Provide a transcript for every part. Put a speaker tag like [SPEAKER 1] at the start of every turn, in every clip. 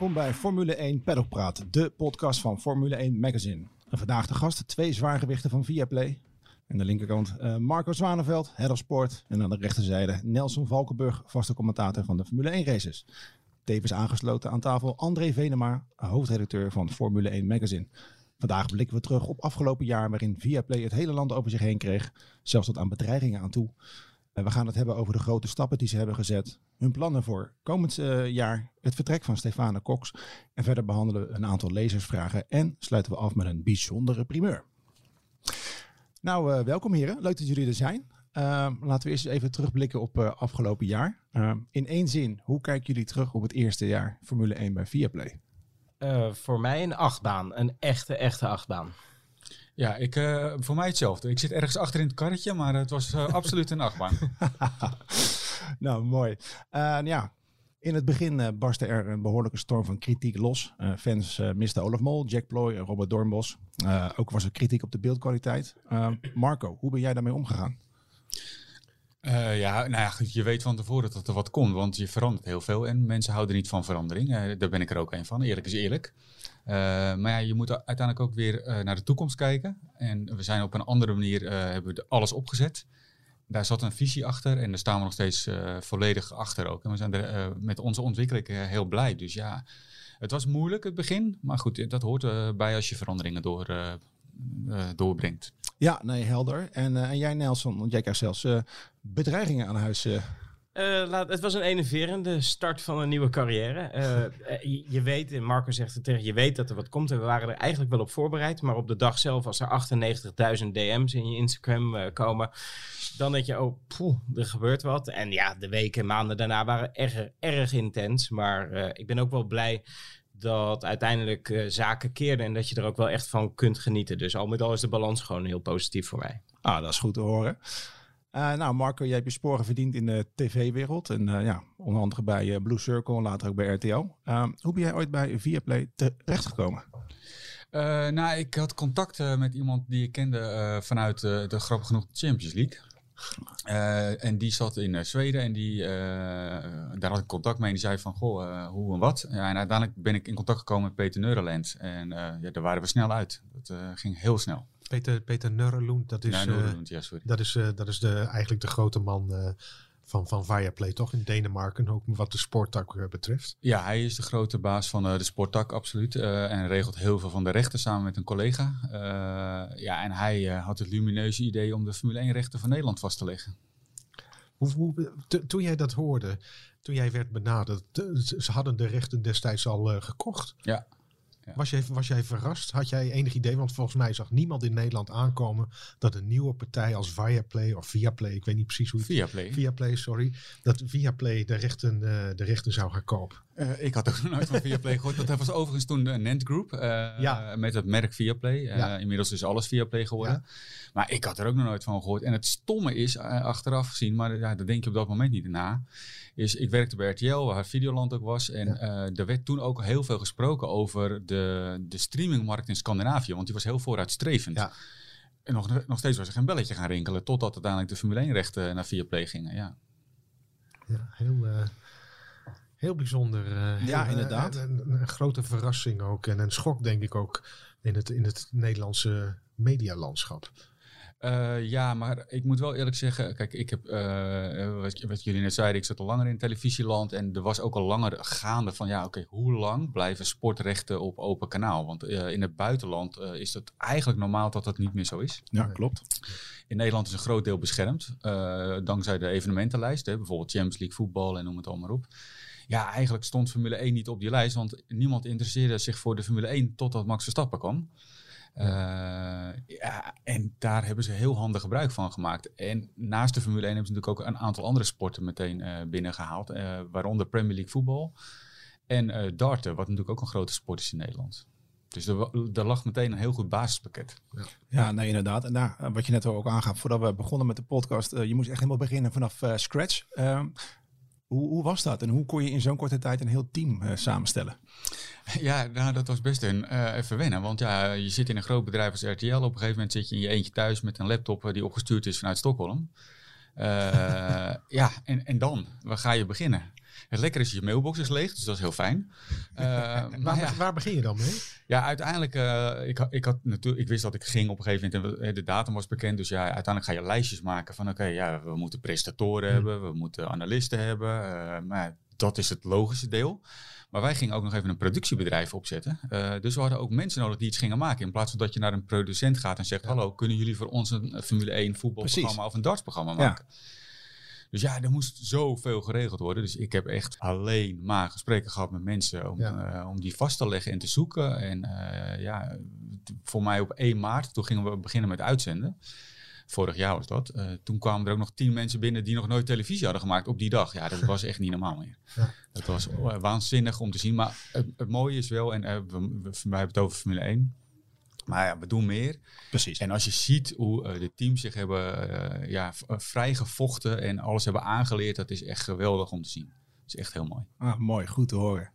[SPEAKER 1] Welkom bij Formule 1 Paddockpraat, de podcast van Formule 1 Magazine. En vandaag de gast, twee zwaargewichten van Viaplay. Aan de linkerkant uh, Marco Zwaneveld, Head of Sport. En aan de rechterzijde Nelson Valkenburg, vaste commentator van de Formule 1 races. Tevens aangesloten aan tafel André Venema, hoofdredacteur van Formule 1 Magazine. Vandaag blikken we terug op afgelopen jaar waarin Viaplay het hele land over zich heen kreeg. Zelfs tot aan bedreigingen aan toe. We gaan het hebben over de grote stappen die ze hebben gezet. Hun plannen voor komend uh, jaar. Het vertrek van Stefane Cox. En verder behandelen we een aantal lezersvragen. En sluiten we af met een bijzondere primeur. Nou, uh, welkom heren. Leuk dat jullie er zijn. Uh, laten we eerst even terugblikken op afgelopen jaar. in één zin, hoe kijken jullie terug op het eerste jaar Formule 1 bij Viaplay?
[SPEAKER 2] voor mij een achtbaan. Een echte, echte achtbaan.
[SPEAKER 3] Ja, ik, uh, voor mij hetzelfde. Ik zit ergens achter in het karretje, maar het was uh, absoluut een achtbaan.
[SPEAKER 1] nou, mooi. Uh, ja, in het begin barstte er een behoorlijke storm van kritiek los. fans misten Olaf Mol, Jack Ploy en Robert Doornbos. ook was er kritiek op de beeldkwaliteit. Marco, hoe ben jij daarmee omgegaan?
[SPEAKER 3] Ja, nou ja, je weet van tevoren dat er wat komt, want je verandert heel veel en mensen houden niet van verandering. daar ben ik er ook een van, eerlijk is eerlijk. Uh, maar ja, je moet uiteindelijk ook weer naar de toekomst kijken. En we zijn op een andere manier, hebben we alles opgezet. Daar zat een visie achter en daar staan we nog steeds volledig achter ook. En we zijn er met onze ontwikkeling heel blij. Dus ja, het was moeilijk het begin. Maar goed, dat hoort bij als je veranderingen door, doorbrengt.
[SPEAKER 1] Ja, nee, helder. En, en jij Nelson, want jij krijgt zelfs bedreigingen aan huis
[SPEAKER 2] uh, laat, het was een enerverende start van een nieuwe carrière. Je, weet, en Marco zegt het tegen, je weet dat er wat komt. En we waren er eigenlijk wel op voorbereid. Maar op de dag zelf, als er 98.000 DM's in je Instagram komen, dan denk je, oh, er gebeurt wat. En ja, de weken en maanden daarna waren erg, erg intens. Maar ik ben ook wel blij dat uiteindelijk zaken keerden en dat je er ook wel echt van kunt genieten. Dus al met al is de balans gewoon heel positief voor mij.
[SPEAKER 1] Ah, dat is goed te horen. Uh, nou, Marco, jij hebt je sporen verdiend in de tv-wereld. En uh, ja, onder andere bij uh, Blue Circle en later ook bij RTL. hoe ben jij ooit bij Viaplay terechtgekomen?
[SPEAKER 3] nou, ik had contact met iemand die ik kende vanuit de grappig genoeg Champions League. En die zat in Zweden en die, daar had ik contact mee. En die zei van, goh, hoe en wat. Ja, en uiteindelijk ben ik in contact gekomen met Peter Neureland. En ja, daar waren we snel uit. Dat ging heel snel.
[SPEAKER 4] Peter, Peter Nurrelund, dat is,
[SPEAKER 3] ja, ja, sorry.
[SPEAKER 4] dat is, dat is de, eigenlijk de grote man van, van Viaplay, toch? In Denemarken, ook wat de sporttak uh, betreft.
[SPEAKER 3] Ja, hij is de grote baas van de sporttak, absoluut. en regelt heel veel van de rechten samen met een collega. ja, en hij had het lumineuze idee om de Formule 1 rechten van Nederland vast te leggen.
[SPEAKER 4] Hoe, hoe, toen jij dat hoorde, toen jij werd benaderd, ze hadden de rechten destijds al gekocht.
[SPEAKER 3] Ja.
[SPEAKER 4] Was, jij, was jij verrast? Had jij enig idee? Want volgens mij zag niemand in Nederland aankomen dat een nieuwe partij als Viaplay of Viaplay, ik weet niet precies hoe het
[SPEAKER 3] Viaplay.
[SPEAKER 4] Viaplay, sorry. Dat Viaplay de rechten, uh, de rechten zou gaan kopen.
[SPEAKER 3] Uh, ik had ook nog nooit van Viaplay gehoord. Dat was overigens toen de Nent Group. Uh, ja. Met het merk Viaplay. Ja. Inmiddels is alles Viaplay geworden. Ja. Maar ik had er ook nog nooit van gehoord. En het stomme is, achteraf gezien, maar ja, daar denk je op dat moment niet na is ik werkte bij RTL, waar Videoland ook was. En er werd toen ook heel veel gesproken over de, de streamingmarkt in Scandinavië. Want die was heel vooruitstrevend. Ja. En nog, nog steeds was er geen belletje gaan rinkelen. Totdat uiteindelijk de Formule 1 rechten naar Viaplay gingen. Ja,
[SPEAKER 4] ja heel... Heel bijzonder.
[SPEAKER 1] Uh, ja, inderdaad.
[SPEAKER 4] Een, een, grote verrassing ook. En een schok, denk ik ook, in het, in het Nederlandse medialandschap.
[SPEAKER 3] Uh, ja, maar ik moet wel eerlijk zeggen, kijk, ik heb, uh, wat, wat, jullie net zeiden, ik zat al langer in televisieland en er was ook al langer gaande van, ja, oké, hoe lang blijven sportrechten op open kanaal? Want uh, in het buitenland is het eigenlijk normaal dat dat niet meer zo is.
[SPEAKER 1] Ja, klopt.
[SPEAKER 3] In Nederland is een groot deel beschermd, dankzij de evenementenlijst, hè, bijvoorbeeld Champions League voetbal en noem het allemaal op. Ja, eigenlijk stond Formule 1 niet op die lijst, want niemand interesseerde zich voor de Formule 1 totdat Max Verstappen kwam. Uh, ja, en daar hebben ze heel handig gebruik van gemaakt. En naast de Formule 1 hebben ze natuurlijk ook een aantal andere sporten meteen uh, binnengehaald. Uh, waaronder Premier League voetbal en darten, wat natuurlijk ook een grote sport is in Nederland. Dus er, er lag meteen een heel goed basispakket.
[SPEAKER 1] Ja, ja nee, inderdaad. En daar, wat je net ook aangaf, voordat we begonnen met de podcast, je moest echt helemaal beginnen vanaf scratch. Hoe, hoe, was dat en hoe kon je in zo'n korte tijd een heel team samenstellen?
[SPEAKER 3] Ja, nou, dat was best een, uh, even wennen. Want ja, je zit in een groot bedrijf als RTL. Op een gegeven moment zit je in je eentje thuis met een laptop eh, die opgestuurd is vanuit Stockholm. Eh, ja, en, en dan? Waar ga je beginnen? Het lekker is, je mailbox is leeg, dus dat is heel fijn. Uh, maar
[SPEAKER 4] Waar,
[SPEAKER 3] ja,
[SPEAKER 4] waar begin je dan mee?
[SPEAKER 3] ja, uiteindelijk, eh, ik, ik, had natuurlijk, ik wist dat ik ging op een gegeven moment, en we- de datum was bekend, dus ja, uiteindelijk ga je lijstjes maken van oké, ja, we moeten presentatoren
[SPEAKER 4] Hmm.
[SPEAKER 3] hebben, we moeten analisten hebben, eh, maar dat is het logische deel. Maar wij gingen ook nog even een productiebedrijf opzetten. Eh, dus we hadden ook mensen nodig die iets gingen maken. In plaats van dat je naar een producent gaat en zegt: Hallo, kunnen jullie voor ons een eh, Formule 1 voetbalprogramma
[SPEAKER 1] Precies.
[SPEAKER 3] of een dartsprogramma
[SPEAKER 1] Ja.
[SPEAKER 3] Dus ja, er moest zoveel geregeld worden. Dus ik heb echt alleen maar gesprekken gehad met mensen om,
[SPEAKER 4] Ja.
[SPEAKER 3] eh, om die vast te leggen en te zoeken. En eh, ja, voor mij op 1 maart, toen gingen we beginnen met uitzenden. Vorig jaar was dat. Eh, toen kwamen er ook nog tien mensen binnen die nog nooit televisie hadden gemaakt op die dag. Ja, dat was echt niet normaal meer.
[SPEAKER 4] Ja.
[SPEAKER 3] Dat was waanzinnig om te zien. Maar het, het mooie is wel, en we, we, hebben het over Formule 1. Maar ja, we doen meer.
[SPEAKER 1] Precies.
[SPEAKER 3] En als je ziet hoe eh, de teams zich hebben eh, ja, eh, vrijgevochten en alles hebben aangeleerd, dat is echt geweldig om te zien. Dat is echt heel mooi.
[SPEAKER 1] Ah, mooi, goed te horen.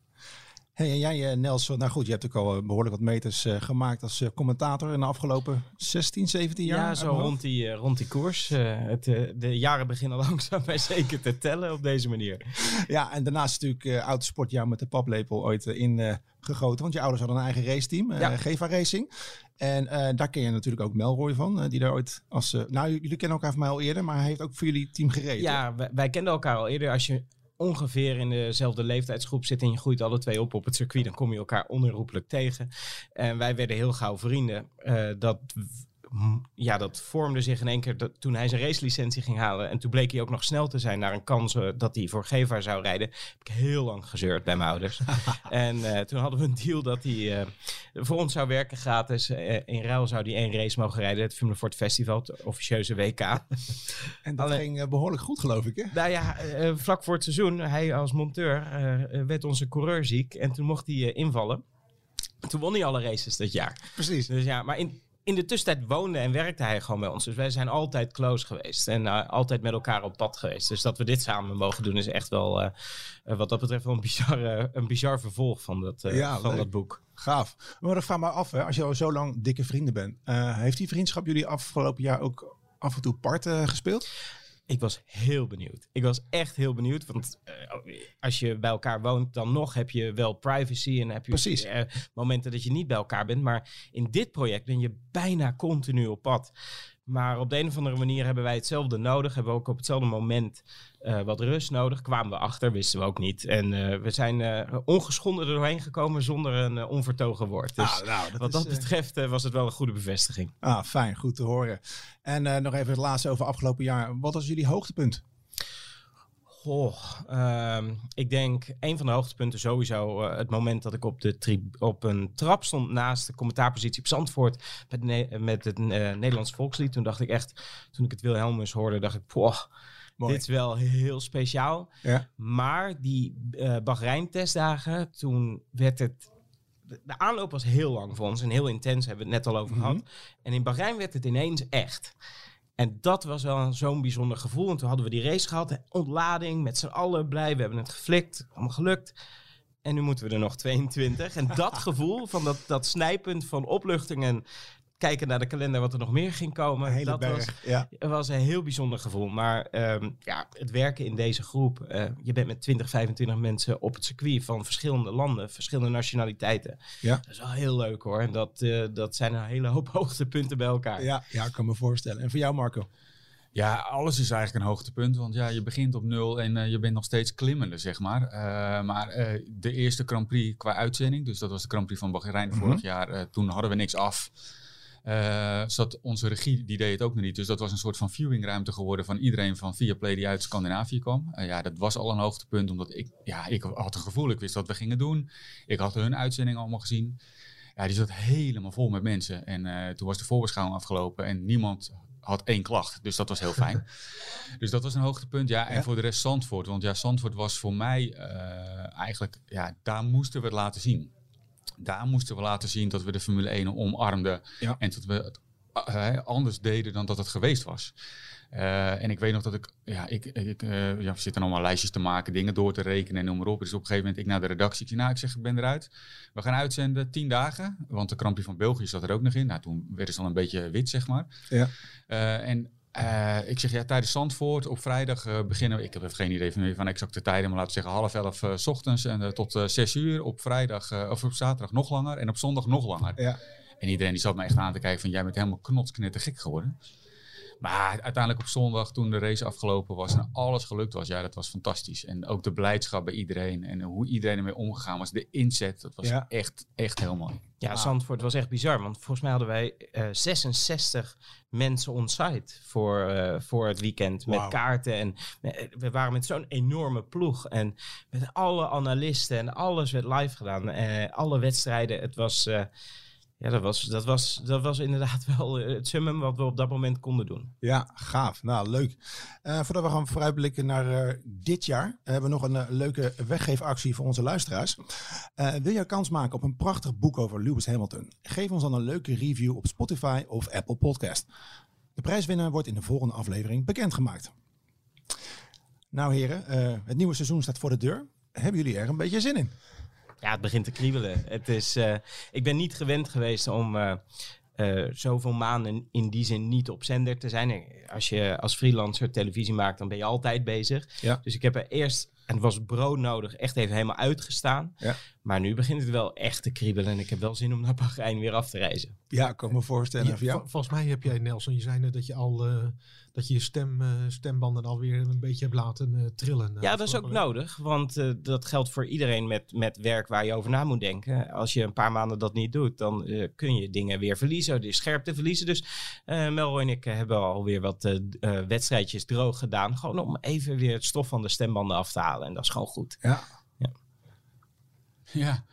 [SPEAKER 1] Hey, en jij eh, Nelson, nou goed, je hebt ook al eh, behoorlijk wat meters eh, gemaakt als commentator in de afgelopen 16, 17 jaar.
[SPEAKER 2] Ja, zo rond die, rond die koers. Het, de jaren beginnen langzaam maar zeker te tellen op deze manier.
[SPEAKER 1] Ja, en daarnaast natuurlijk autosport jou met de paplepel ooit in gegoten. Want je ouders hadden een eigen raceteam,
[SPEAKER 2] Ja.
[SPEAKER 1] Geva Racing. En daar ken je natuurlijk ook Melroy van, die daar ooit als... eh, nou, jullie kennen elkaar van mij al eerder, maar hij heeft ook voor jullie team gereden.
[SPEAKER 2] Ja, wij, wij kenden elkaar al eerder. Als je ongeveer in dezelfde leeftijdsgroep zit en je groeit alle twee op op het circuit, dan kom je elkaar onherroepelijk tegen. En wij werden heel gauw vrienden. Eh, dat, ja, dat vormde zich in één keer dat, toen hij zijn racelicentie ging halen. En toen bleek hij ook nog snel te zijn naar een kans eh, dat hij voor Gevaar zou rijden. Heb ik heel lang gezeurd bij mijn ouders. en eh, toen hadden we een deal dat hij eh, voor ons zou werken gratis. In ruil zou hij één race mogen rijden. Het Formule Ford Festival, het officieuze WK.
[SPEAKER 1] En dat
[SPEAKER 2] Alleen-
[SPEAKER 1] ging eh, behoorlijk goed, geloof ik, hè?
[SPEAKER 2] Nou ja, vlak voor het seizoen, hij als monteur, werd onze coureur ziek. En toen mocht hij invallen. Toen won hij alle races dat jaar.
[SPEAKER 1] Precies.
[SPEAKER 2] Dus ja, maar in, in de tussentijd woonde en werkte hij gewoon bij ons. Dus wij zijn altijd close geweest. En eh, altijd met elkaar op pad geweest. Dus dat we dit samen mogen doen is echt wel, eh, eh, wat dat betreft, wel een bizar, een bizar vervolg van dat,
[SPEAKER 1] Ja,
[SPEAKER 2] van
[SPEAKER 1] leuk.
[SPEAKER 2] dat boek.
[SPEAKER 1] Gaaf. Maar dan vraag maar af, hè, als je al zo lang dikke vrienden bent. heeft die vriendschap jullie afgelopen jaar ook af en toe part gespeeld?
[SPEAKER 2] Ik was heel benieuwd. Ik was echt heel benieuwd. Want eh, als je bij elkaar woont, dan nog heb je wel privacy. En heb je
[SPEAKER 1] Precies.
[SPEAKER 2] eh, momenten dat je niet bij elkaar bent. Maar in dit project ben je bijna continu op pad. Maar op de een of andere manier hebben wij hetzelfde nodig. Hebben we ook op hetzelfde moment eh, wat rust nodig. Kwamen we achter, wisten we ook niet. En eh, we zijn eh, ongeschonden er doorheen gekomen zonder een onvertogen woord. Dus
[SPEAKER 1] Ah, nou, dat
[SPEAKER 2] wat
[SPEAKER 1] is,
[SPEAKER 2] dat betreft was het wel een goede bevestiging.
[SPEAKER 1] Ah, fijn, goed te horen. En nog even het laatste over afgelopen jaar. Wat was jullie hoogtepunt?
[SPEAKER 2] Goh, ehm, ik denk een van de hoogtepunten sowieso eh, het moment dat ik op, de tri- op een trap stond naast de commentaarpositie op Zandvoort met, ne- met het eh, Nederlands volkslied. Toen dacht ik echt, toen ik het Wilhelmus hoorde, dacht ik, poh,
[SPEAKER 1] Mooi.
[SPEAKER 2] dit is wel heel speciaal.
[SPEAKER 1] Ja.
[SPEAKER 2] Maar die eh Bahrein testdagen, toen werd het... De de aanloop was heel lang voor ons en heel intens, hebben we het net al over
[SPEAKER 1] Mhm.
[SPEAKER 2] gehad. En in Bahrein werd het ineens echt. En dat was wel zo'n bijzonder gevoel. En toen hadden we die race gehad, ontlading, met z'n allen blij. We hebben het geflikt, allemaal gelukt. En nu moeten we er nog 22. En dat gevoel van dat, dat snijpunt van opluchting en kijken naar de kalender wat er nog meer ging komen.
[SPEAKER 1] Hele
[SPEAKER 2] dat was.
[SPEAKER 1] Ja.
[SPEAKER 2] het was een heel bijzonder gevoel. Maar ehm, ja, het werken in deze groep. eh, je bent met 20, 25 mensen op het circuit van verschillende landen, verschillende nationaliteiten.
[SPEAKER 1] Ja.
[SPEAKER 2] Dat is wel heel leuk hoor. En dat, eh, dat zijn een hele hoop hoogtepunten bij elkaar.
[SPEAKER 1] Ja, ja, ik kan me voorstellen. En voor jou, Marco?
[SPEAKER 3] Ja, alles is eigenlijk een hoogtepunt. Want ja, je begint op nul en eh, je bent nog steeds klimmende, zeg maar. Eh, maar eh, de eerste Grand Prix qua uitzending, dus dat was de Grand Prix van Bahrein
[SPEAKER 1] Mhm.
[SPEAKER 3] vorig jaar. eh, toen hadden we niks af. Zat onze regie, die deed het ook nog niet. Dus dat was een soort van viewingruimte geworden van iedereen van Viaplay die uit Scandinavië kwam. Eh, ja, dat was al een hoogtepunt, omdat ik, ja, ik had een gevoel, ik wist wat we gingen doen. Ik had hun uitzending allemaal gezien. Ja, die zat helemaal vol met mensen. En eh, toen was de voorbeschouwing afgelopen en niemand had één klacht. Dus dat was heel fijn. dus dat was een hoogtepunt. Ja, en
[SPEAKER 1] Ja.
[SPEAKER 3] voor de rest Zandvoort. Want ja, Zandvoort was voor mij eigenlijk... Ja, daar moesten we het laten zien. Daar moesten we laten zien dat we de Formule 1 omarmden.
[SPEAKER 1] Ja.
[SPEAKER 3] En dat we het eh, anders deden dan dat het geweest was. Eh, en ik weet nog dat ik, ja, ik, ik eh, ja, we zitten allemaal lijstjes te maken, dingen door te rekenen en noem maar op. Dus op een gegeven moment ik naar de redactie, ik zeg, nou, ik zeg, ik ben eruit. We gaan uitzenden tien dagen, want de krampje van België zat er ook nog in. Nou, toen werden ze al een beetje wit, zeg maar.
[SPEAKER 1] Ja.
[SPEAKER 3] En Eh, ik zeg ja, tijdens Zandvoort op vrijdag eh, beginnen we. Ik heb geen idee van, van exacte tijden, maar laten we zeggen half elf eh, s ochtends en tot zes uur. Op vrijdag of op zaterdag nog langer en op zondag nog langer.
[SPEAKER 1] Ja.
[SPEAKER 3] En iedereen die zat me echt aan te kijken van jij bent helemaal knotsknetter gek geworden. Maar uiteindelijk op zondag, toen de race afgelopen was en alles gelukt was, ja, dat was fantastisch. En ook de blijdschap bij iedereen en hoe iedereen ermee omgegaan was. De inzet, dat was
[SPEAKER 1] Ja.
[SPEAKER 3] echt, echt heel mooi.
[SPEAKER 2] Ja, Zandvoort was echt bizar. Want volgens mij hadden wij eh 66 mensen on site voor, eh, voor het weekend. Met kaarten. En eh, we waren met zo'n enorme ploeg. En met alle analisten en alles werd live gedaan. Eh, alle wedstrijden. Het was, eh, ja, dat was, dat, was, dat was inderdaad wel eh, het summum wat we op dat moment konden doen.
[SPEAKER 1] Ja, gaaf. Nou, leuk. Eh, voordat we gaan vooruitblikken naar eh, dit jaar, hebben we nog een leuke weggeefactie voor onze luisteraars. Wil je kans maken op een prachtig boek over Lewis Hamilton? Geef ons dan een leuke review op Spotify of Apple Podcast. De prijswinnaar wordt in de volgende aflevering bekendgemaakt. Nou heren, het nieuwe seizoen staat voor de deur. Hebben jullie er een beetje zin in?
[SPEAKER 2] Ja, het begint te kriebelen. Het is, eh, ik ben niet gewend geweest om eh, eh, zoveel maanden in die zin niet op zender te zijn. Als je als freelancer televisie maakt, dan ben je altijd bezig.
[SPEAKER 1] Ja.
[SPEAKER 2] Dus ik heb er eerst, en het was broodnodig, echt even helemaal uitgestaan.
[SPEAKER 1] Ja.
[SPEAKER 2] Maar nu begint het wel echt te kriebelen. En ik heb wel zin om naar Bahrein weer af te reizen.
[SPEAKER 1] Ja, ik kan me voorstellen.
[SPEAKER 4] Ja, volgens mij heb jij, Nelson, je zei net dat je al eh, dat je je stem, eh, stembanden alweer een beetje hebt laten eh, trillen.
[SPEAKER 2] Ja, dat is ook
[SPEAKER 4] week.
[SPEAKER 2] nodig. Want eh, dat geldt voor iedereen met, met werk waar je over na moet denken. Als je een paar maanden dat niet doet, dan eh, kun je dingen weer verliezen. De scherpte verliezen. Dus eh Melroy en ik hebben alweer wat eh, eh, wedstrijdjes droog gedaan. Gewoon om even weer het stof van de stembanden af te halen. En dat is gewoon goed.
[SPEAKER 1] Ja.
[SPEAKER 3] Ja,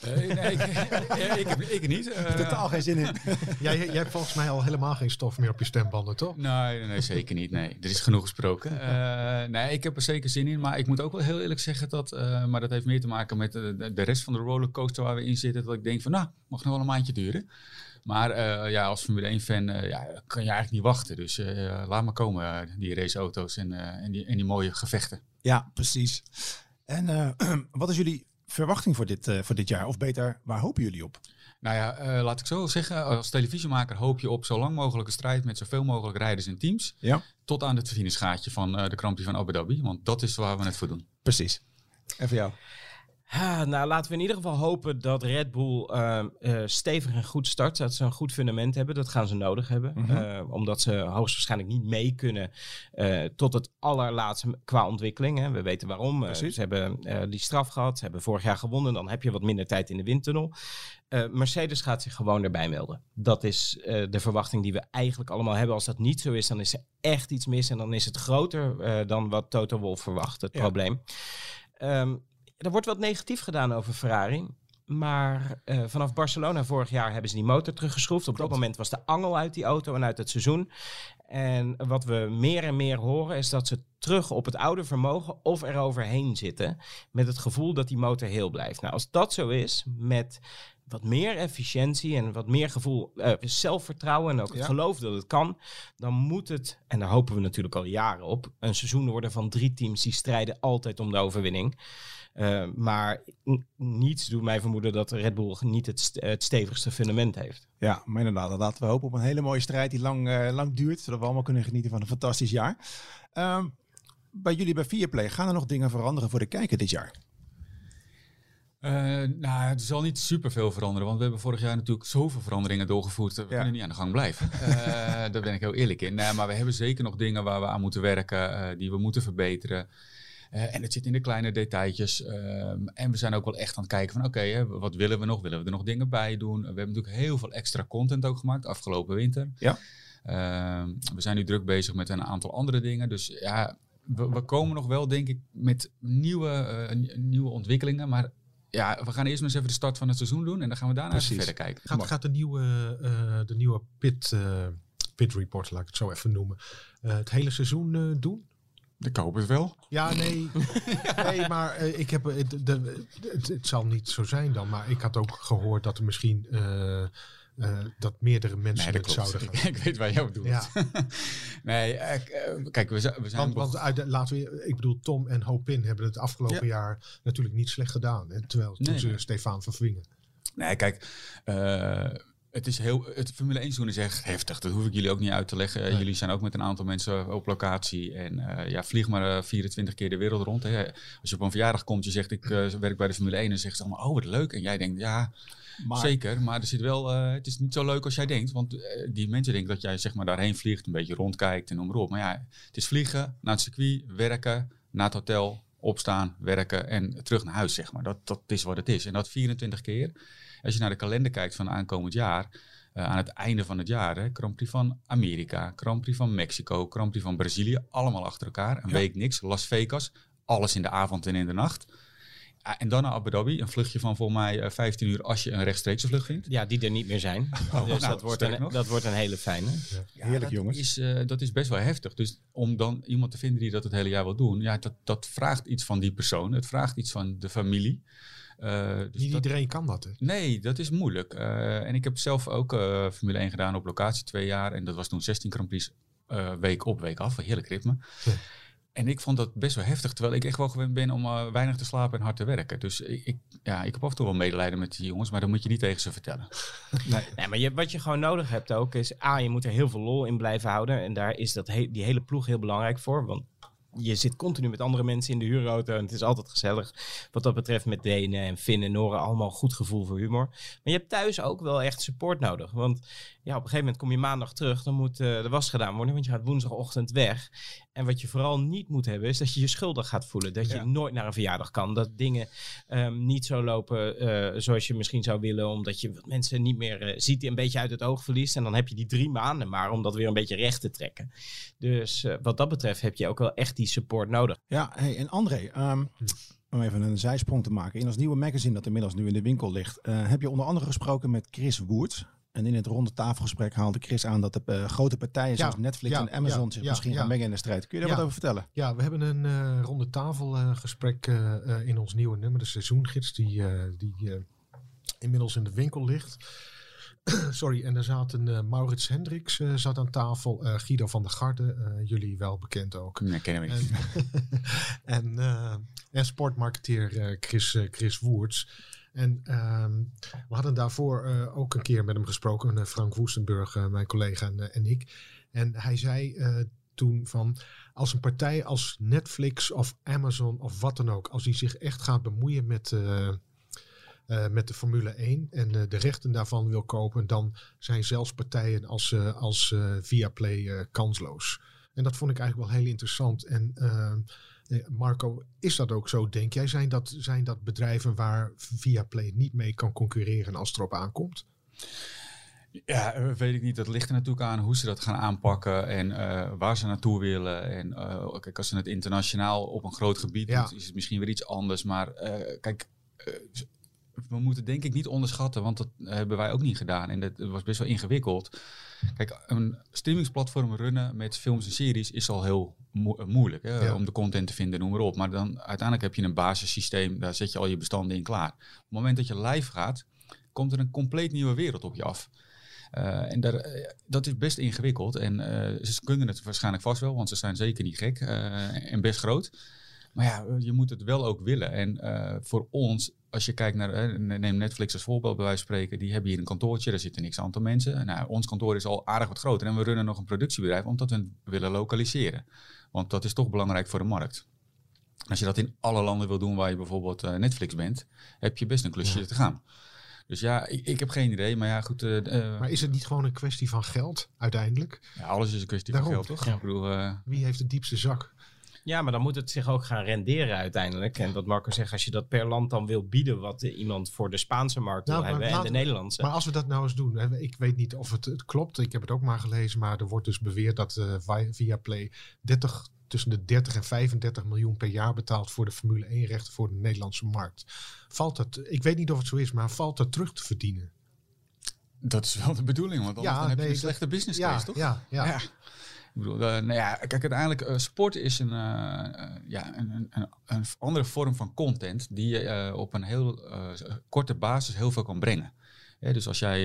[SPEAKER 3] Eh, nee, ik, ja, ik, heb, ik niet. Eh,
[SPEAKER 1] Totaal geen zin in.
[SPEAKER 4] Jij, jij hebt volgens mij al helemaal geen stof meer op je stembanden, toch?
[SPEAKER 3] Nee, nee, zeker niet. Nee, er is genoeg gesproken. Eh, nee, ik heb er zeker zin in. Maar ik moet ook wel heel eerlijk zeggen dat... eh, maar dat heeft meer te maken met de, de- rest van de rollercoaster waar we in zitten. Dat ik denk van, nou, mag nog wel een maandje duren. Maar eh, ja, als Formule 1-fan eh, ja, kan je eigenlijk niet wachten. Dus eh, laat maar komen, eh, die raceauto's en, eh, en, die, en die mooie gevechten.
[SPEAKER 1] Ja, precies. En eh, wat is jullie verwachting voor dit, eh, voor dit jaar? Of beter, waar hopen jullie op?
[SPEAKER 3] Nou ja, eh, laat ik zo zeggen. Als televisiemaker hoop je op zo lang mogelijke strijd met zoveel mogelijk rijders en teams.
[SPEAKER 1] Ja.
[SPEAKER 3] Tot aan het finishgaatje van eh, de Prix van Abu Dhabi. Want dat is waar we het voor doen.
[SPEAKER 1] Precies. En voor jou?
[SPEAKER 2] Nou, laten we in ieder geval hopen dat Red Bull eh, eh, stevig en goed start. Dat ze een goed fundament hebben. Dat gaan ze nodig hebben.
[SPEAKER 1] Mhm.
[SPEAKER 2] Eh, omdat ze hoogstwaarschijnlijk niet mee kunnen eh, tot het allerlaatste qua ontwikkeling. Hè. We weten waarom. Ze hebben die straf gehad. Ze hebben vorig jaar gewonnen. Dan heb je wat minder tijd in de windtunnel. Mercedes gaat zich gewoon erbij melden. Dat is de verwachting die we eigenlijk allemaal hebben. Als dat niet zo is, dan is er echt iets mis. En dan is het groter dan wat Toto Wolff verwacht, het
[SPEAKER 1] Ja.
[SPEAKER 2] probleem. Ehm, er wordt wat negatief gedaan over Ferrari. Maar eh, vanaf Barcelona vorig jaar hebben ze die motor teruggeschroefd. Op dat moment was de angel uit die auto en uit het seizoen. En wat we meer en meer horen is dat ze terug op het oude vermogen of eroverheen zitten. Met het gevoel dat die motor heel blijft. Nou, als dat zo is, met wat meer efficiëntie en wat meer gevoel, eh, zelfvertrouwen en ook het
[SPEAKER 1] Ja.
[SPEAKER 2] geloof dat het kan, dan moet het, en daar hopen we natuurlijk al jaren op, een seizoen worden van drie teams die strijden altijd om de overwinning. Eh, maar niets doet mij vermoeden dat Red Bull niet het, st- het stevigste fundament heeft.
[SPEAKER 1] Ja, maar inderdaad. Laten we hopen op een hele mooie strijd die lang, eh, lang duurt. Zodat we allemaal kunnen genieten van een fantastisch jaar. Ehm, bij jullie bij Viaplay, gaan er nog dingen veranderen voor de kijker dit jaar?
[SPEAKER 3] Eh, nou, het zal niet super veel veranderen, want we hebben vorig jaar natuurlijk zoveel veranderingen doorgevoerd. We
[SPEAKER 1] Ja.
[SPEAKER 3] kunnen niet aan de gang blijven. Eh, daar ben ik heel eerlijk in. Nee, maar we hebben zeker nog dingen waar we aan moeten werken, eh, die we moeten verbeteren. En het zit in de kleine detailtjes. Ehm, en we zijn ook wel echt aan het kijken van oké, wat willen we nog? Willen we er nog dingen bij doen? We hebben natuurlijk heel veel extra content ook gemaakt afgelopen winter.
[SPEAKER 1] Ja.
[SPEAKER 3] Ehm, we zijn nu druk bezig met een aantal andere dingen. Dus ja, we, we komen nog wel denk ik met nieuwe, nieuwe ontwikkelingen. Maar ja, we gaan eerst maar eens even de start van het seizoen doen. En dan gaan we daarna even verder kijken.
[SPEAKER 4] Gaat, gaat de nieuwe, eh, de nieuwe pit, eh, pit report, laat ik het zo even noemen, eh, het hele seizoen eh, doen?
[SPEAKER 3] Ik hoop het wel.
[SPEAKER 4] Ja, nee. nee, maar eh, ik heb, de, de- het, het zal niet zo zijn dan. Maar ik had ook gehoord dat er misschien eh, dat meerdere mensen
[SPEAKER 3] Nee, dat
[SPEAKER 4] het zouden
[SPEAKER 3] Ik,
[SPEAKER 4] gaan.
[SPEAKER 3] ik weet waar jou doet.
[SPEAKER 4] Ja,
[SPEAKER 3] nee, eh, eh, kijk, we, zijn- we zijn...
[SPEAKER 4] want, want uit de, laten we, ik bedoel, Tom en Hopin hebben het afgelopen jaar natuurlijk niet slecht gedaan. Hè, terwijl toen
[SPEAKER 3] Nee,
[SPEAKER 4] ze
[SPEAKER 3] nee.
[SPEAKER 4] Stefan vervingen.
[SPEAKER 3] Nee, kijk, het is heel, het Formule 1 seizoen is echt heftig. Dat hoef ik jullie ook niet uit te leggen.
[SPEAKER 4] Nee.
[SPEAKER 3] Jullie zijn ook met een aantal mensen op locatie. En ja, vlieg maar eh, 24 keer de wereld rond. Hè. Als je op een verjaardag komt, je zegt ik werk bij de Formule 1. Dan zeggen ze allemaal, oh wat leuk. En jij denkt, ja,
[SPEAKER 1] Maar
[SPEAKER 3] zeker. Maar er zit wel, eh, het is niet zo leuk als jij denkt. Want eh, die mensen denken dat jij zeg maar daarheen vliegt, een beetje rondkijkt en noem maar op. Maar ja, het is vliegen, naar het circuit, werken, naar het hotel, opstaan, werken en terug naar huis, zeg maar. Dat, dat is wat het is. En dat 24 keer. Als je naar de kalender kijkt van aankomend jaar, eh, aan het einde van het jaar, hè, Grand Prix van Amerika, Grand Prix van Mexico, Grand Prix van Brazilië, allemaal achter elkaar. Een
[SPEAKER 1] Ja.
[SPEAKER 3] week niks. Las Vegas, alles in de avond en in de nacht. Ah, en dan naar Abu Dhabi, een vluchtje van volgens mij eh, 15 uur als je een rechtstreekse vlucht vindt.
[SPEAKER 2] Ja, die er niet meer zijn. dus
[SPEAKER 3] nou,
[SPEAKER 2] dat, wordt
[SPEAKER 3] sterk
[SPEAKER 2] een,
[SPEAKER 3] nog.
[SPEAKER 2] dat wordt een hele fijne.
[SPEAKER 1] heerlijk
[SPEAKER 3] dat
[SPEAKER 1] jongens.
[SPEAKER 3] Is, eh, dat is best wel heftig. Dus om dan iemand te vinden die dat het hele jaar wil doen, ja, dat, dat vraagt iets van die persoon. Het vraagt iets van de familie. Eh, dus
[SPEAKER 4] Niet
[SPEAKER 3] dat-
[SPEAKER 4] iedereen kan dat. Hè?
[SPEAKER 3] Nee, dat is moeilijk. Eh, en ik heb zelf ook eh, Formule 1 gedaan op locatie twee jaar. En dat was toen 16 Grand Prix eh, week op, week af. Een heerlijk ritme.
[SPEAKER 4] Ja.
[SPEAKER 3] En ik vond dat best wel heftig. Terwijl ik echt wel gewend ben om eh, weinig te slapen en hard te werken. Dus ik, ik, ja, ik heb af en toe wel medelijden met die jongens. Maar dat moet je niet tegen ze vertellen.
[SPEAKER 1] Nee.
[SPEAKER 2] Nee, maar je, wat je gewoon nodig hebt ook is... A, je moet er heel veel lol in blijven houden. En daar is dat he- die hele ploeg heel belangrijk voor. Want je zit continu met andere mensen in de huurauto. En het is altijd gezellig. Wat dat betreft met Denen en Finn en Noren. Allemaal goed gevoel voor humor. Maar je hebt thuis ook wel echt support nodig. Want ja, op een gegeven moment kom je maandag terug. Dan moet eh, de was gedaan worden. Want je gaat woensdagochtend weg. En wat je vooral niet moet hebben, is dat je je schuldig gaat voelen. Dat je
[SPEAKER 1] Ja.
[SPEAKER 2] nooit naar een verjaardag kan. Dat dingen ehm, niet zo lopen eh, zoals je misschien zou willen. Omdat je wat mensen niet meer eh, ziet, die een beetje uit het oog verliest. En dan heb je die drie maanden maar om dat weer een beetje recht te trekken. Dus eh, wat dat betreft heb je ook wel echt die support nodig.
[SPEAKER 1] Ja, hey, en André, ehm, om even een zijsprong te maken. In ons nieuwe magazine dat inmiddels nu in de winkel ligt, eh, heb je onder andere gesproken met Chris Woert. En in het ronde tafelgesprek haalde Chris aan dat de eh, grote partijen
[SPEAKER 4] Ja,
[SPEAKER 1] zoals Netflix
[SPEAKER 4] ja,
[SPEAKER 1] en Amazon
[SPEAKER 4] ja,
[SPEAKER 1] zich
[SPEAKER 4] ja,
[SPEAKER 1] misschien
[SPEAKER 4] ja.
[SPEAKER 1] gaan mengen in de strijd. Kun je daar
[SPEAKER 4] Ja.
[SPEAKER 1] wat over vertellen?
[SPEAKER 4] Ja, we hebben een eh, ronde tafel eh, gesprek in ons nieuwe nummer, de seizoengids, die, eh, die eh, inmiddels in de winkel ligt. Sorry, en er zaten eh, Maurits Hendricks eh, zat aan tafel, eh, Guido van der Garde, eh, jullie wel bekend ook.
[SPEAKER 3] Nee, kennen we niet.
[SPEAKER 4] En, en, eh, en sportmarketeer eh, Chris, eh, Chris Woerts. En ehm, we hadden daarvoor eh, ook een keer met hem gesproken, eh, Frank Woestenburg, eh, mijn collega en, en ik. En hij zei toen van, als een partij als Netflix of Amazon of wat dan ook, als die zich echt gaat bemoeien met, met de Formule 1 en de rechten daarvan wil kopen, dan zijn zelfs partijen als, eh, als Viaplay kansloos. En dat vond ik eigenlijk wel heel interessant. En eh, eh, Marco, is dat ook zo, denk jij? Zijn dat, zijn dat bedrijven waar Viaplay niet mee kan concurreren als het erop aankomt?
[SPEAKER 3] Ja, eh, weet ik niet. Dat ligt er natuurlijk aan hoe ze dat gaan aanpakken en eh, waar ze naartoe willen. En eh, kijk, als ze het internationaal op een groot gebied
[SPEAKER 4] Ja.
[SPEAKER 3] doen, is het misschien weer iets anders. Maar eh, kijk, eh, we moeten denk ik niet onderschatten, want dat hebben wij ook niet gedaan. En dat was best wel ingewikkeld. Kijk, een streamingsplatform runnen met films en series is al heel mo- moeilijk hè,
[SPEAKER 4] Ja.
[SPEAKER 3] om de content te vinden, noem maar op. Maar dan uiteindelijk heb je een basissysteem, daar zet je al je bestanden in klaar. Op het moment dat je live gaat, komt er een compleet nieuwe wereld op je af. Eh, en daar, eh, dat is best ingewikkeld. En eh, ze kunnen het waarschijnlijk vast wel, want ze zijn zeker niet gek en best groot. Maar ja, eh, je moet het wel ook willen. En eh, voor ons, als je kijkt naar, eh, neem Netflix als voorbeeld bij wijze van spreken, die hebben hier een kantoortje, daar zitten niks aantal mensen. Nou, ons kantoor is al aardig wat groter en we runnen nog een productiebedrijf omdat we het willen lokaliseren. Want dat is toch belangrijk voor de markt. Als je dat in alle landen wil doen waar je bijvoorbeeld Netflix bent, heb je best een klusje
[SPEAKER 4] Ja.
[SPEAKER 3] te gaan. Dus ja, ik, ik heb geen idee. Maar ja, goed.
[SPEAKER 4] Maar is het niet gewoon een kwestie van geld uiteindelijk?
[SPEAKER 3] ja, alles is een kwestie
[SPEAKER 4] Daarom.
[SPEAKER 3] van geld, toch?
[SPEAKER 2] Ja.
[SPEAKER 3] Ik bedoel,
[SPEAKER 4] Wie heeft de diepste zak?
[SPEAKER 2] Ja, maar dan moet het zich ook gaan renderen uiteindelijk. En wat Marco zegt, als je dat per land dan wil bieden, wat iemand voor de Spaanse markt
[SPEAKER 4] Nou,
[SPEAKER 2] wil
[SPEAKER 4] maar
[SPEAKER 2] hebben en de Nederlandse.
[SPEAKER 4] Maar als we dat nou eens doen, hè, ik weet niet of het, het klopt, ik heb het ook maar gelezen, maar er wordt dus beweerd dat eh Vi- Viaplay 30, tussen de 30 en 35 miljoen per jaar betaalt voor de Formule 1 rechten voor de Nederlandse markt. Valt dat, ik weet niet of het zo is, maar valt dat terug te verdienen?
[SPEAKER 3] dat is wel de bedoeling, want anders
[SPEAKER 4] Ja,
[SPEAKER 3] dan heb
[SPEAKER 4] nee,
[SPEAKER 3] je een
[SPEAKER 4] dat-
[SPEAKER 3] slechte business
[SPEAKER 4] Ja,
[SPEAKER 3] case, toch?
[SPEAKER 4] ja, ja.
[SPEAKER 3] Ja. Ik bedoel, eh, nou ja, kijk, uiteindelijk, eh, sport is een, eh, ja, een, een, een, andere vorm van content die je op een heel korte basis heel veel kan brengen. Dus als jij,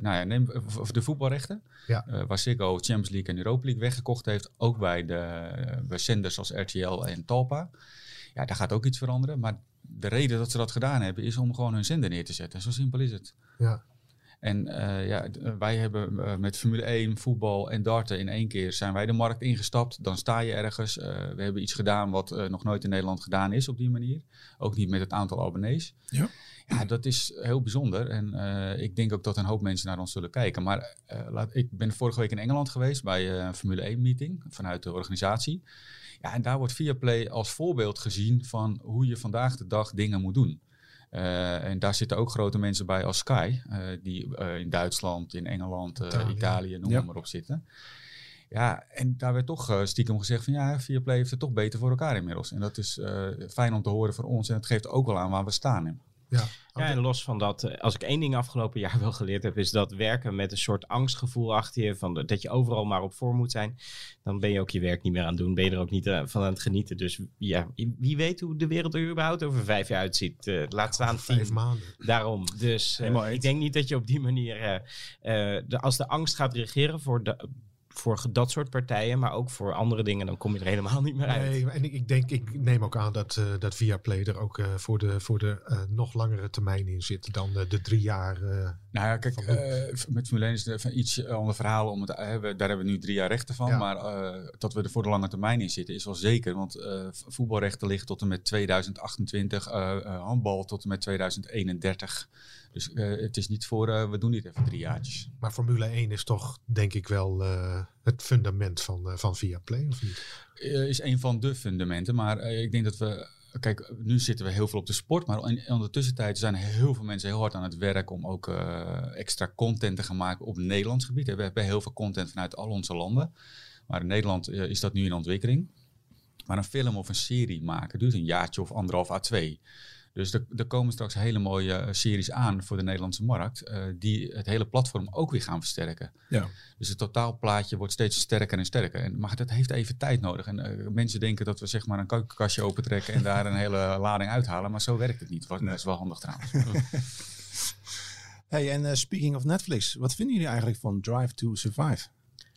[SPEAKER 3] nou ja, neem de voetbalrechten,
[SPEAKER 4] Ja.
[SPEAKER 3] waar Ziggo Champions League en Europa League weggekocht heeft, ook bij, de, bij zenders als RTL en Talpa. Ja, daar gaat ook iets veranderen, maar de reden dat ze dat gedaan hebben is om gewoon hun zender neer te zetten. Zo simpel is het.
[SPEAKER 4] Ja.
[SPEAKER 3] En uh, ja, wij hebben uh, met Formule 1, voetbal en darten in één keer zijn wij de markt ingestapt. Dan sta je ergens. Uh, we hebben iets gedaan wat nog nooit in Nederland gedaan is op die manier. Ook niet met het aantal abonnees.
[SPEAKER 1] Ja.
[SPEAKER 3] Ja, dat is heel bijzonder. En ik denk ook dat een hoop mensen naar ons zullen kijken. Maar laat, ik ben vorige week in Engeland geweest bij een Formule 1 meeting vanuit de organisatie. Ja, en daar wordt Viaplay als voorbeeld gezien van hoe je vandaag de dag dingen moet doen. Uh, en daar zitten ook grote mensen bij als Sky, uh, die uh, in Duitsland, in Engeland, Italië, Italië noem ja. maar op zitten. Ja, en daar werd toch stiekem gezegd van ja, Viaplay heeft het toch beter voor elkaar inmiddels. En dat is fijn om te horen voor ons en het geeft ook wel aan waar we staan.
[SPEAKER 2] Ja. ja, en los van dat, eh, als ik één ding afgelopen jaar wel geleerd heb, is dat werken met een soort angstgevoel achter je, van dat je overal maar op voor moet zijn, dan ben je ook je werk niet meer aan het doen, ben je er ook niet uh, van aan het genieten. Dus ja, wie weet hoe de wereld er überhaupt over vijf jaar uitziet. Uh, laat staan
[SPEAKER 4] vijf maanden.
[SPEAKER 2] Daarom. Dus ik denk niet dat je op die manier, de, als de angst gaat regeren voor de voor dat soort partijen, maar ook voor andere dingen, dan kom je er helemaal niet meer uit.
[SPEAKER 4] Nee, en ik, ik denk, ik neem ook aan dat, uh, dat Viaplay er ook uh, voor de, voor de uh, nog langere termijn in zit dan de drie jaar.
[SPEAKER 3] nou ja, kijk, met Formule 1 is het een iets ander verhaal. Om het, hebben, daar hebben we nu drie jaar rechten van, ja. maar dat we er voor de lange termijn in zitten is wel zeker. Want voetbalrechten liggen tot en met 2028, handbal tot en met 2031. Dus uh, het is niet voor, uh, we doen dit even drie jaartjes.
[SPEAKER 4] Maar Formule 1 is toch denk ik wel uh, het fundament van, van Viaplay, of niet?
[SPEAKER 3] is een van de fundamenten, maar ik denk dat we... Kijk, nu zitten we heel veel op de sport, maar in, in de tussentijd zijn heel veel mensen heel hard aan het werk om ook extra content te gaan maken op Nederlands gebied. We hebben heel veel content vanuit al onze landen, maar in Nederland is dat nu in ontwikkeling. Maar een film of een serie maken duurt een jaartje of anderhalf à twee. Dus er, er, komen straks hele mooie eh, series aan voor de Nederlandse markt, uh, die het hele platform ook weer gaan versterken.
[SPEAKER 1] Ja.
[SPEAKER 3] Dus het totaalplaatje wordt steeds sterker en sterker. En, maar dat heeft even tijd nodig. En uh, mensen denken dat we zeg maar een keukenkastje opentrekken en daar een hele lading uithalen, maar zo werkt het niet. Dat is wel handig trouwens.
[SPEAKER 1] hey, en uh, speaking of Netflix, wat vinden jullie eigenlijk van Drive to Survive?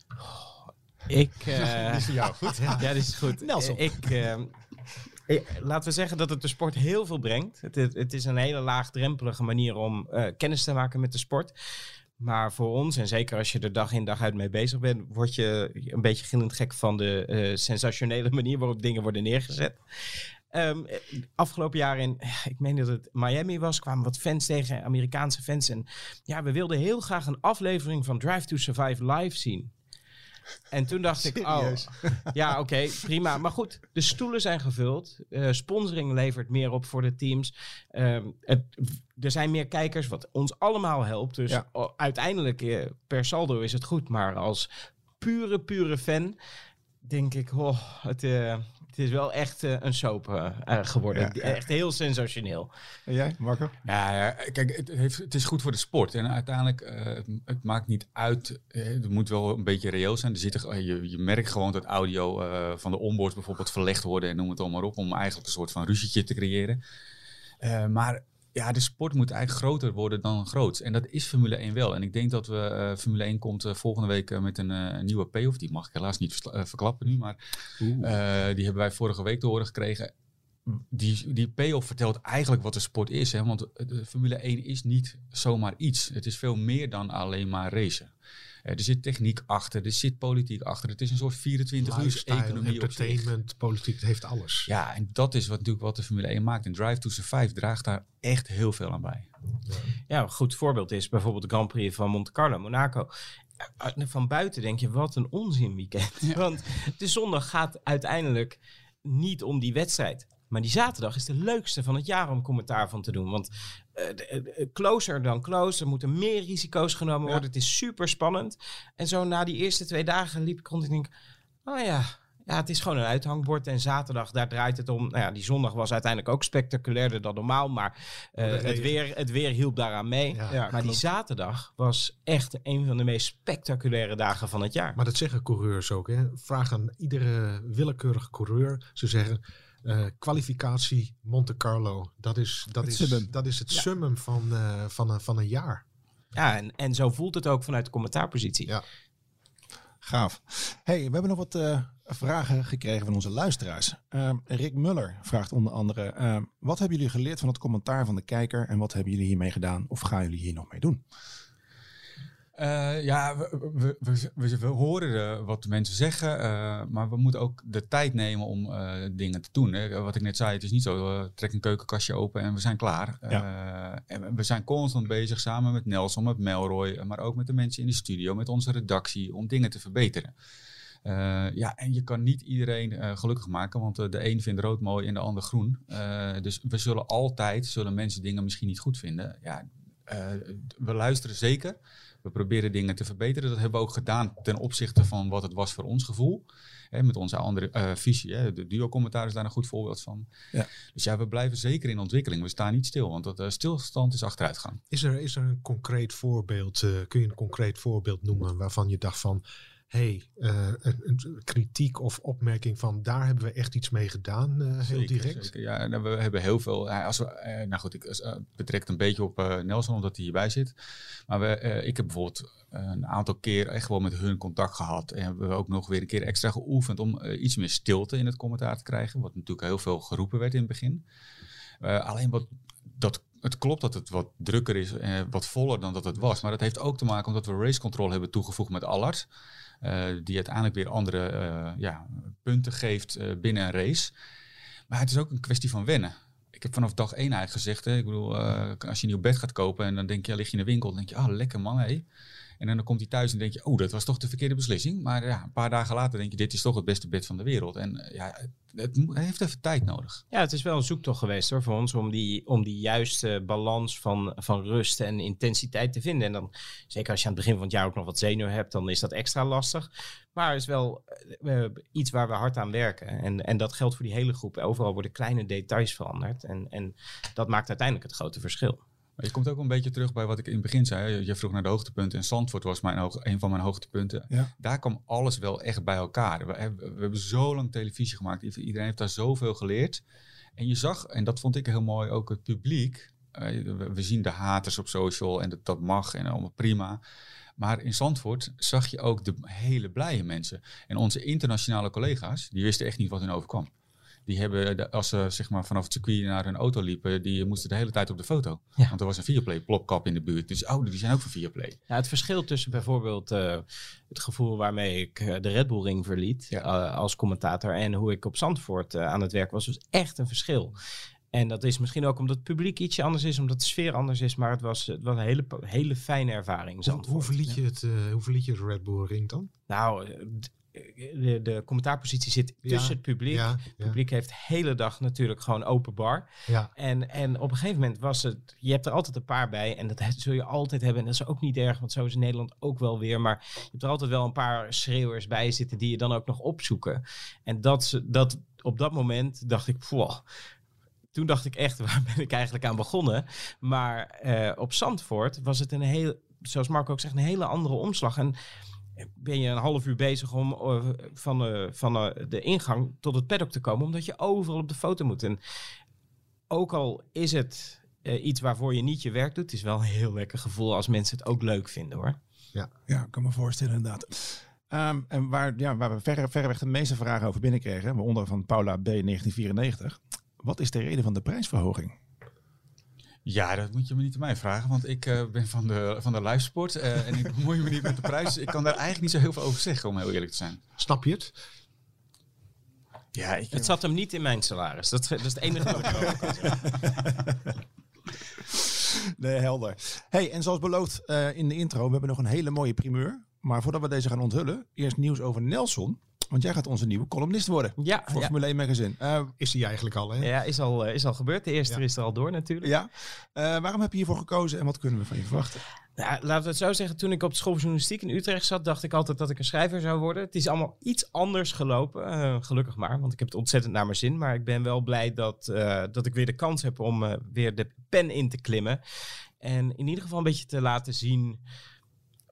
[SPEAKER 2] Oh, ik. Uh,
[SPEAKER 4] is voor jou goed.
[SPEAKER 2] ja, dit is goed.
[SPEAKER 1] Nelson.
[SPEAKER 2] Ik, laten we zeggen dat het de sport heel veel brengt. Het, het, is een hele laagdrempelige manier om uh, kennis te maken met de sport. Maar voor ons, en zeker als je er dag in dag uit mee bezig bent, word je een beetje gillend gek van de uh, sensationele manier waarop dingen worden neergezet. Um, afgelopen jaar in, ik meen dat het Miami was, kwamen wat fans tegen, Amerikaanse fans. En ja, we wilden heel graag een aflevering van Drive to Survive live zien. En toen dacht ik, oh, ja, oké, okay, prima. Maar goed, de stoelen zijn gevuld. Uh, sponsoring levert meer op voor de teams. Het, er zijn meer kijkers, wat ons allemaal helpt. Dus ja. uiteindelijk, uh, per saldo is het goed. Maar als pure, pure fan, denk ik, oh, het, uh, het is wel echt uh, een soap uh, geworden. Ja, ja. Echt heel sensationeel.
[SPEAKER 1] En jij, Marco?
[SPEAKER 3] Ja, ja kijk, het, heeft, het, is goed voor de sport. En uiteindelijk, uh, het, het, maakt niet uit. het moet wel een beetje reëel zijn. Er zit, je, je merkt gewoon dat audio van de onboard bijvoorbeeld verlegd worden en noem het allemaal op. Om eigenlijk een soort van ruzietje te creëren. maar ja, de sport moet eigenlijk groter worden dan groot. En dat is Formule 1 wel. En ik denk dat we uh, Formule 1 komt uh, volgende week uh, met een, nieuwe payoff. Die mag ik helaas niet verklappen nu, maar die hebben wij vorige week te horen gekregen. Die, die payoff vertelt eigenlijk wat de sport is. Hè? Want de Formule 1 is niet zomaar iets. Het is veel meer dan alleen maar racen. Er zit techniek achter, er zit politiek achter. Het is een soort 24 uur economie
[SPEAKER 4] entertainment, politiek, het heeft alles.
[SPEAKER 3] Ja, en dat is wat natuurlijk wat de Formule 1 maakt. En Drive to Survive draagt daar echt heel veel aan bij.
[SPEAKER 2] Ja, ja een goed voorbeeld is bijvoorbeeld de Grand Prix van Monte Carlo, Monaco. Van buiten denk je, wat een onzin weekend. Ja. Want de zondag gaat uiteindelijk niet om die wedstrijd. Maar die zaterdag is de leukste van het jaar om commentaar van te doen. Want closer dan close. Er moeten meer risico's genomen worden. Ja. Het is super spannend. En zo na die eerste twee dagen liep ik rond en denk... Oh ja, ja, het is gewoon een uithangbord. En zaterdag, daar draait het om. Nou ja, die zondag was uiteindelijk ook spectaculairder dan normaal. Maar uh, het, weer, het weer hielp daaraan mee. Ja, ja, maar klopt. die zaterdag was echt een van de meest spectaculaire dagen van het jaar.
[SPEAKER 4] Maar dat zeggen coureurs ook. Hè? Vraag aan iedere willekeurige coureur. Ze zeggen... Uh, kwalificatie Monte Carlo. Dat is, dat het is, summum. Dat is het ja. summum van, uh, van, een, van een jaar.
[SPEAKER 2] Ja, en, en zo voelt het ook vanuit de commentaarpositie.
[SPEAKER 4] Ja.
[SPEAKER 1] Gaaf. Hey, we hebben nog wat uh, vragen gekregen van onze luisteraars. Rick Muller vraagt onder andere: Wat hebben jullie geleerd van het commentaar van de kijker en wat hebben jullie hiermee gedaan of gaan jullie hier nog mee doen?
[SPEAKER 3] Uh, ja, we, we, we, we, horen wat mensen zeggen, uh, maar we moeten ook de tijd nemen om dingen te doen. Hè. Wat ik net zei, het is niet zo, trek een keukenkastje open en we zijn klaar. Ja. en we zijn constant bezig samen met Nelson, met Melroy, maar ook met de mensen in de studio, met onze redactie, om dingen te verbeteren. ja, en je kan niet iedereen gelukkig maken, want de een vindt rood mooi en de ander groen. dus we zullen altijd, zullen mensen dingen misschien niet goed vinden. Ja, we luisteren zeker. We proberen dingen te verbeteren. Dat hebben we ook gedaan ten opzichte van wat het was voor ons gevoel. Hè, met onze andere uh, visie. Hè. De duo-commentaar is daar een goed voorbeeld van. Ja. Dus ja, we blijven zeker in ontwikkeling. We staan niet stil, want dat uh, stilstand is achteruitgang.
[SPEAKER 4] Is er, is er een concreet voorbeeld, uh, kun je een concreet voorbeeld noemen waarvan je dacht van hey, uh, een, een, kritiek of opmerking van daar hebben we echt iets mee gedaan, uh, heel direct?
[SPEAKER 3] Zeker. Ja, nou, we hebben heel veel. als we, nou goed, ik betrekt een beetje op Nelson omdat hij hierbij zit. Maar we, ik heb bijvoorbeeld een aantal keer echt wel met hun contact gehad. En hebben we ook nog weer een keer extra geoefend om iets meer stilte in het commentaar te krijgen. Wat natuurlijk heel veel geroepen werd in het begin. alleen wat dat het klopt dat het wat drukker is en wat voller dan dat het was. Maar dat heeft ook te maken omdat we race control hebben toegevoegd met Allard. Uh, die uiteindelijk weer andere uh, ja, punten geeft uh, binnen een race. Maar het is ook een kwestie van wennen. Ik heb vanaf dag één eigenlijk gezegd, hè, ik bedoel, als je een nieuw bed gaat kopen en dan denk je, lig je in de winkel, dan denk je, ah, lekker man, hé. En dan komt hij thuis en denk je, oh, dat was toch de verkeerde beslissing. Maar ja, een paar dagen later denk je, dit is toch het beste bed van de wereld. En ja, het, heeft even tijd nodig.
[SPEAKER 2] Ja, het is wel een zoektocht geweest hoor, voor ons om die, om die juiste balans van, van rust en intensiteit te vinden. En dan, zeker als je aan het begin van het jaar ook nog wat zenuw hebt, dan is dat extra lastig. Maar het is wel uh, iets waar we hard aan werken. En, en dat geldt voor die hele groep. Overal worden kleine details veranderd. En, en dat maakt uiteindelijk het grote verschil.
[SPEAKER 3] Maar je komt ook een beetje terug bij wat ik in het begin zei. Je vroeg naar de hoogtepunten en Zandvoort was mijn hoog, een van mijn hoogtepunten. Ja. Daar kwam alles wel echt bij elkaar. We hebben, we hebben zo lang televisie gemaakt. Iedereen heeft daar zoveel geleerd. En je zag, en dat vond ik heel mooi, ook het publiek. Uh, we, zien de haters op social en dat, dat mag en allemaal prima. Maar in Zandvoort zag je ook de hele blije mensen. En onze internationale collega's, die wisten echt niet wat hun overkwam die hebben, als ze zeg maar, vanaf het circuit naar hun auto liepen, die moesten de hele tijd op de foto. Ja. Want er was een Viaplay plopkap in de buurt. Dus ouderen die zijn ook van Viaplay.
[SPEAKER 2] Ja, het verschil tussen bijvoorbeeld uh, het gevoel waarmee ik uh, de Red Bull Ring verliet ja. uh, als commentator en hoe ik op Zandvoort aan het werk was, was echt een verschil. En dat is misschien ook omdat het publiek ietsje anders is, omdat de sfeer anders is. Maar het was, het was een hele, hele fijne ervaring.
[SPEAKER 4] Hoe, hoe, verliet je het, hoe verliet je het Red Bull Ring dan?
[SPEAKER 2] Nou, de, de commentaarpositie zit tussen het publiek. het publiek heeft de hele dag natuurlijk gewoon open bar. Ja. En, en op een gegeven moment was het, je hebt er altijd een paar bij en dat zul je altijd hebben. En dat is ook niet erg, want zo is in Nederland ook wel weer. Maar je hebt er altijd wel een paar schreeuwers bij zitten die je dan ook nog opzoeken. En dat, dat op dat moment dacht ik, poh, toen dacht ik echt, waar ben ik eigenlijk aan begonnen? Maar uh, op Zandvoort was het een heel, zoals Marco ook zegt, een hele andere omslag. En ben je een half uur bezig om uh, van, uh, van uh, de ingang tot het paddock te komen, omdat je overal op de foto moet. En ook al is het iets waarvoor je niet je werk doet, het is wel een heel lekker gevoel als mensen het ook leuk vinden hoor.
[SPEAKER 1] Ja, ja ik kan me voorstellen inderdaad. Um, en waar, ja, waar we ver, verreweg de meeste vragen over binnenkrijgen, waaronder van Paula B. 1994. Wat is de reden van de prijsverhoging?
[SPEAKER 3] Ja, dat moet je me niet aan mij vragen, want ik uh, ben van de, van de livesport uh, en ik bemoei me niet met de prijs. Ik kan daar eigenlijk niet zo heel veel over zeggen, om heel eerlijk te zijn.
[SPEAKER 4] Snap je het?
[SPEAKER 2] Ja, ik, het zat hem niet in mijn salaris. Dat, dat is het enige wat ik over kan zeggen.
[SPEAKER 1] Nee, helder. Hey, en zoals beloofd uh, in de intro, we hebben nog een hele mooie primeur. Maar voordat we deze gaan onthullen, eerst nieuws over Nelson. Want jij gaat onze nieuwe columnist worden. Ja. Voor Formule 1 Magazine.
[SPEAKER 4] Uh, is die eigenlijk al, hè?
[SPEAKER 2] Ja, is al, uh, is al gebeurd. De eerste is er al door natuurlijk.
[SPEAKER 1] Ja. Uh, waarom heb je hiervoor gekozen en wat kunnen we van je verwachten?
[SPEAKER 2] Nou, laten we het zo zeggen. Toen ik op de school van journalistiek in Utrecht zat, dacht ik altijd dat ik een schrijver zou worden. Het is allemaal iets anders gelopen. gelukkig maar, want ik heb het ontzettend naar mijn zin. Maar ik ben wel blij dat, dat ik weer de kans heb om weer de pen in te klimmen. En in ieder geval een beetje te laten zien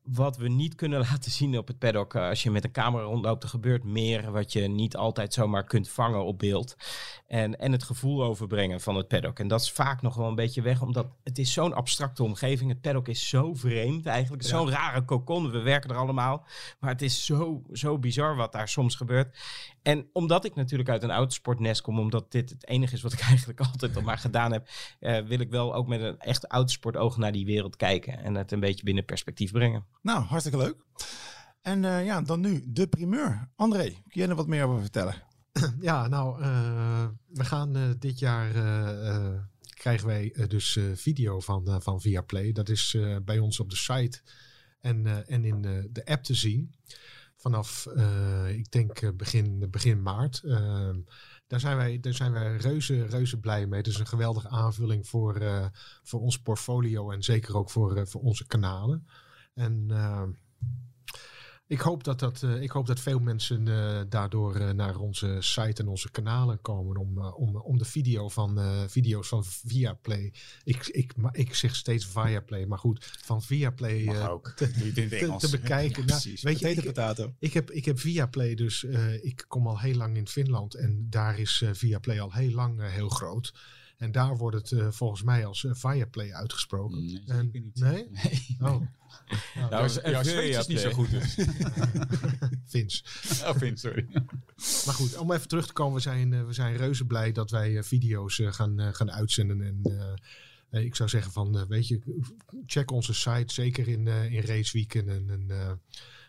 [SPEAKER 2] wat we niet kunnen laten zien op het paddock. Eh, als je met een camera rondloopt, er gebeurt meer wat je niet altijd zomaar kunt vangen op beeld. En, en het gevoel overbrengen van het paddock. En dat is vaak nog wel een beetje weg, omdat het is zo'n abstracte omgeving. Het paddock is zo vreemd eigenlijk. Zo'n rare cocon. We werken er allemaal. Maar het is zo, zo bizar wat daar soms gebeurt. En omdat ik natuurlijk uit een autosportnest kom, omdat dit het enige is wat ik eigenlijk altijd al maar gedaan heb, uh, wil ik wel ook met een echt autosportoog naar die wereld kijken en het een beetje binnen perspectief brengen.
[SPEAKER 1] Nou, hartstikke leuk. En uh, ja, dan nu de primeur. André, kun je er wat meer over vertellen?
[SPEAKER 4] Ja, nou, uh, we gaan uh, dit jaar krijgen wij dus video van, van Viaplay. Dat is bij ons op de site en, en in de app te zien. Vanaf, ik denk, begin, begin maart. Daar zijn wij, daar zijn wij reuze, reuze blij mee. Het is een geweldige aanvulling voor, voor ons portfolio en zeker ook voor, voor onze kanalen. En ehm, ik hoop dat, dat, uh, ik hoop dat veel mensen uh, daardoor uh, naar onze site en onze kanalen komen om, om, om de video van, video's van Viaplay. Ik, ik, maar ik zeg steeds Viaplay, maar goed, van Viaplay
[SPEAKER 3] ook. Te, Niet in
[SPEAKER 4] te, te bekijken.
[SPEAKER 1] Ja, precies.
[SPEAKER 4] weet je,
[SPEAKER 1] ik, potato.
[SPEAKER 4] Ik heb, ik heb Viaplay, dus ik kom al heel lang in Finland en daar is Viaplay al heel lang heel groot. En daar wordt het uh, volgens mij als uh, Viaplay uitgesproken.
[SPEAKER 3] Nee,
[SPEAKER 4] en,
[SPEAKER 3] niet.
[SPEAKER 4] Nee?
[SPEAKER 3] nee.
[SPEAKER 4] Oh.
[SPEAKER 3] Nou, nou, jouw Zweeds is niet zo goed dus.
[SPEAKER 4] Vins.
[SPEAKER 3] Oh, Vins, sorry.
[SPEAKER 4] Maar goed, om even terug te komen. We zijn, uh, we zijn reuze blij dat wij video's gaan, gaan uitzenden. En ik zou zeggen van, weet je, check onze site. Zeker in, in raceweekend. En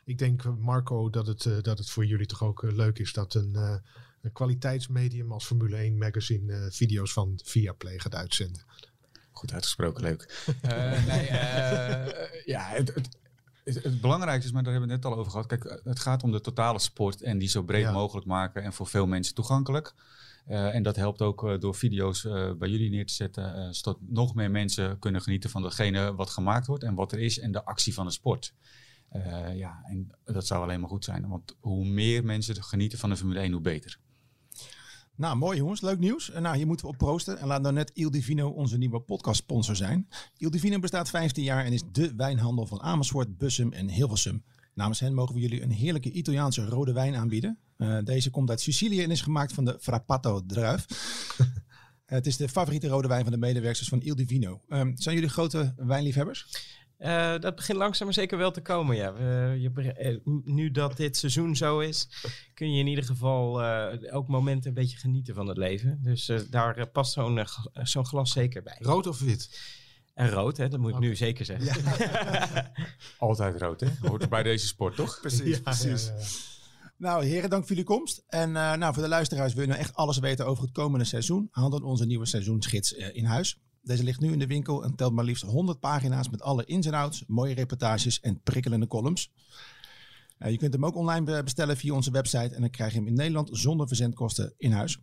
[SPEAKER 4] ik denk, Marco, dat het, dat het voor jullie toch ook leuk is dat een een kwaliteitsmedium als Formule 1 magazine uh, video's van Viaplay gaat uitzenden.
[SPEAKER 3] Goed uitgesproken, leuk. uh, nee, uh, ja, het, het, het, het, belangrijkste is, maar daar hebben we het net al over gehad. Kijk, het gaat om de totale sport en die zo breed ja. mogelijk maken en voor veel mensen toegankelijk. Uh, en dat helpt ook uh, door video's uh, bij jullie neer te zetten, zodat nog meer mensen kunnen genieten van datgene wat gemaakt wordt en wat er is en de actie van de sport. ja, en dat zou alleen maar goed zijn, want hoe meer mensen genieten van de Formule 1, hoe beter.
[SPEAKER 1] Nou, mooi jongens. Leuk nieuws. En nou, hier moeten we op proosten. En laat nou net Il Divino onze nieuwe podcast sponsor zijn. Il Divino bestaat 15 jaar en is de wijnhandel van Amersfoort, Bussum en Hilversum. Namens hen mogen we jullie een heerlijke Italiaanse rode wijn aanbieden. Uh, deze komt uit Sicilië en is gemaakt van de Frappato druif. Het is de favoriete rode wijn van de medewerkers van Il Divino. Um, zijn jullie grote wijnliefhebbers?
[SPEAKER 2] Uh, dat begint langzaam maar zeker wel te komen, ja. Uh, je, uh, nu dat dit seizoen zo is, kun je in ieder geval ook momenten een beetje genieten van het leven. Dus daar past zo'n zo'n glas zeker bij.
[SPEAKER 4] Rood of wit?
[SPEAKER 2] En rood, hè? dat moet ik okay. nu zeker zeggen.
[SPEAKER 3] Ja. Altijd rood, hè? Hoort bij deze sport, toch?
[SPEAKER 1] Precies, ja, precies. Ja, nou, heren, dank voor jullie komst. En nou, voor de luisteraars, wil je nou echt alles weten over het komende seizoen? Handel onze nieuwe seizoensgids in huis. Deze ligt nu in de winkel en telt maar liefst 100 pagina's met alle ins en outs, mooie reportages en prikkelende columns. Uh, je kunt hem ook online bestellen via onze website en dan krijg je hem in Nederland zonder verzendkosten in huis.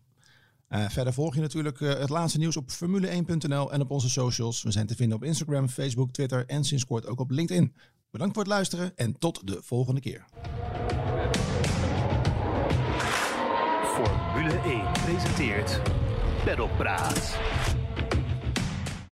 [SPEAKER 1] Uh, verder volg je natuurlijk uh, het laatste nieuws op formule1.nl en op onze socials. We zijn te vinden op Instagram, Facebook, Twitter en sinds kort ook op LinkedIn. Bedankt voor het luisteren en tot de volgende keer.
[SPEAKER 5] Formule 1 presenteert Pedalpraat.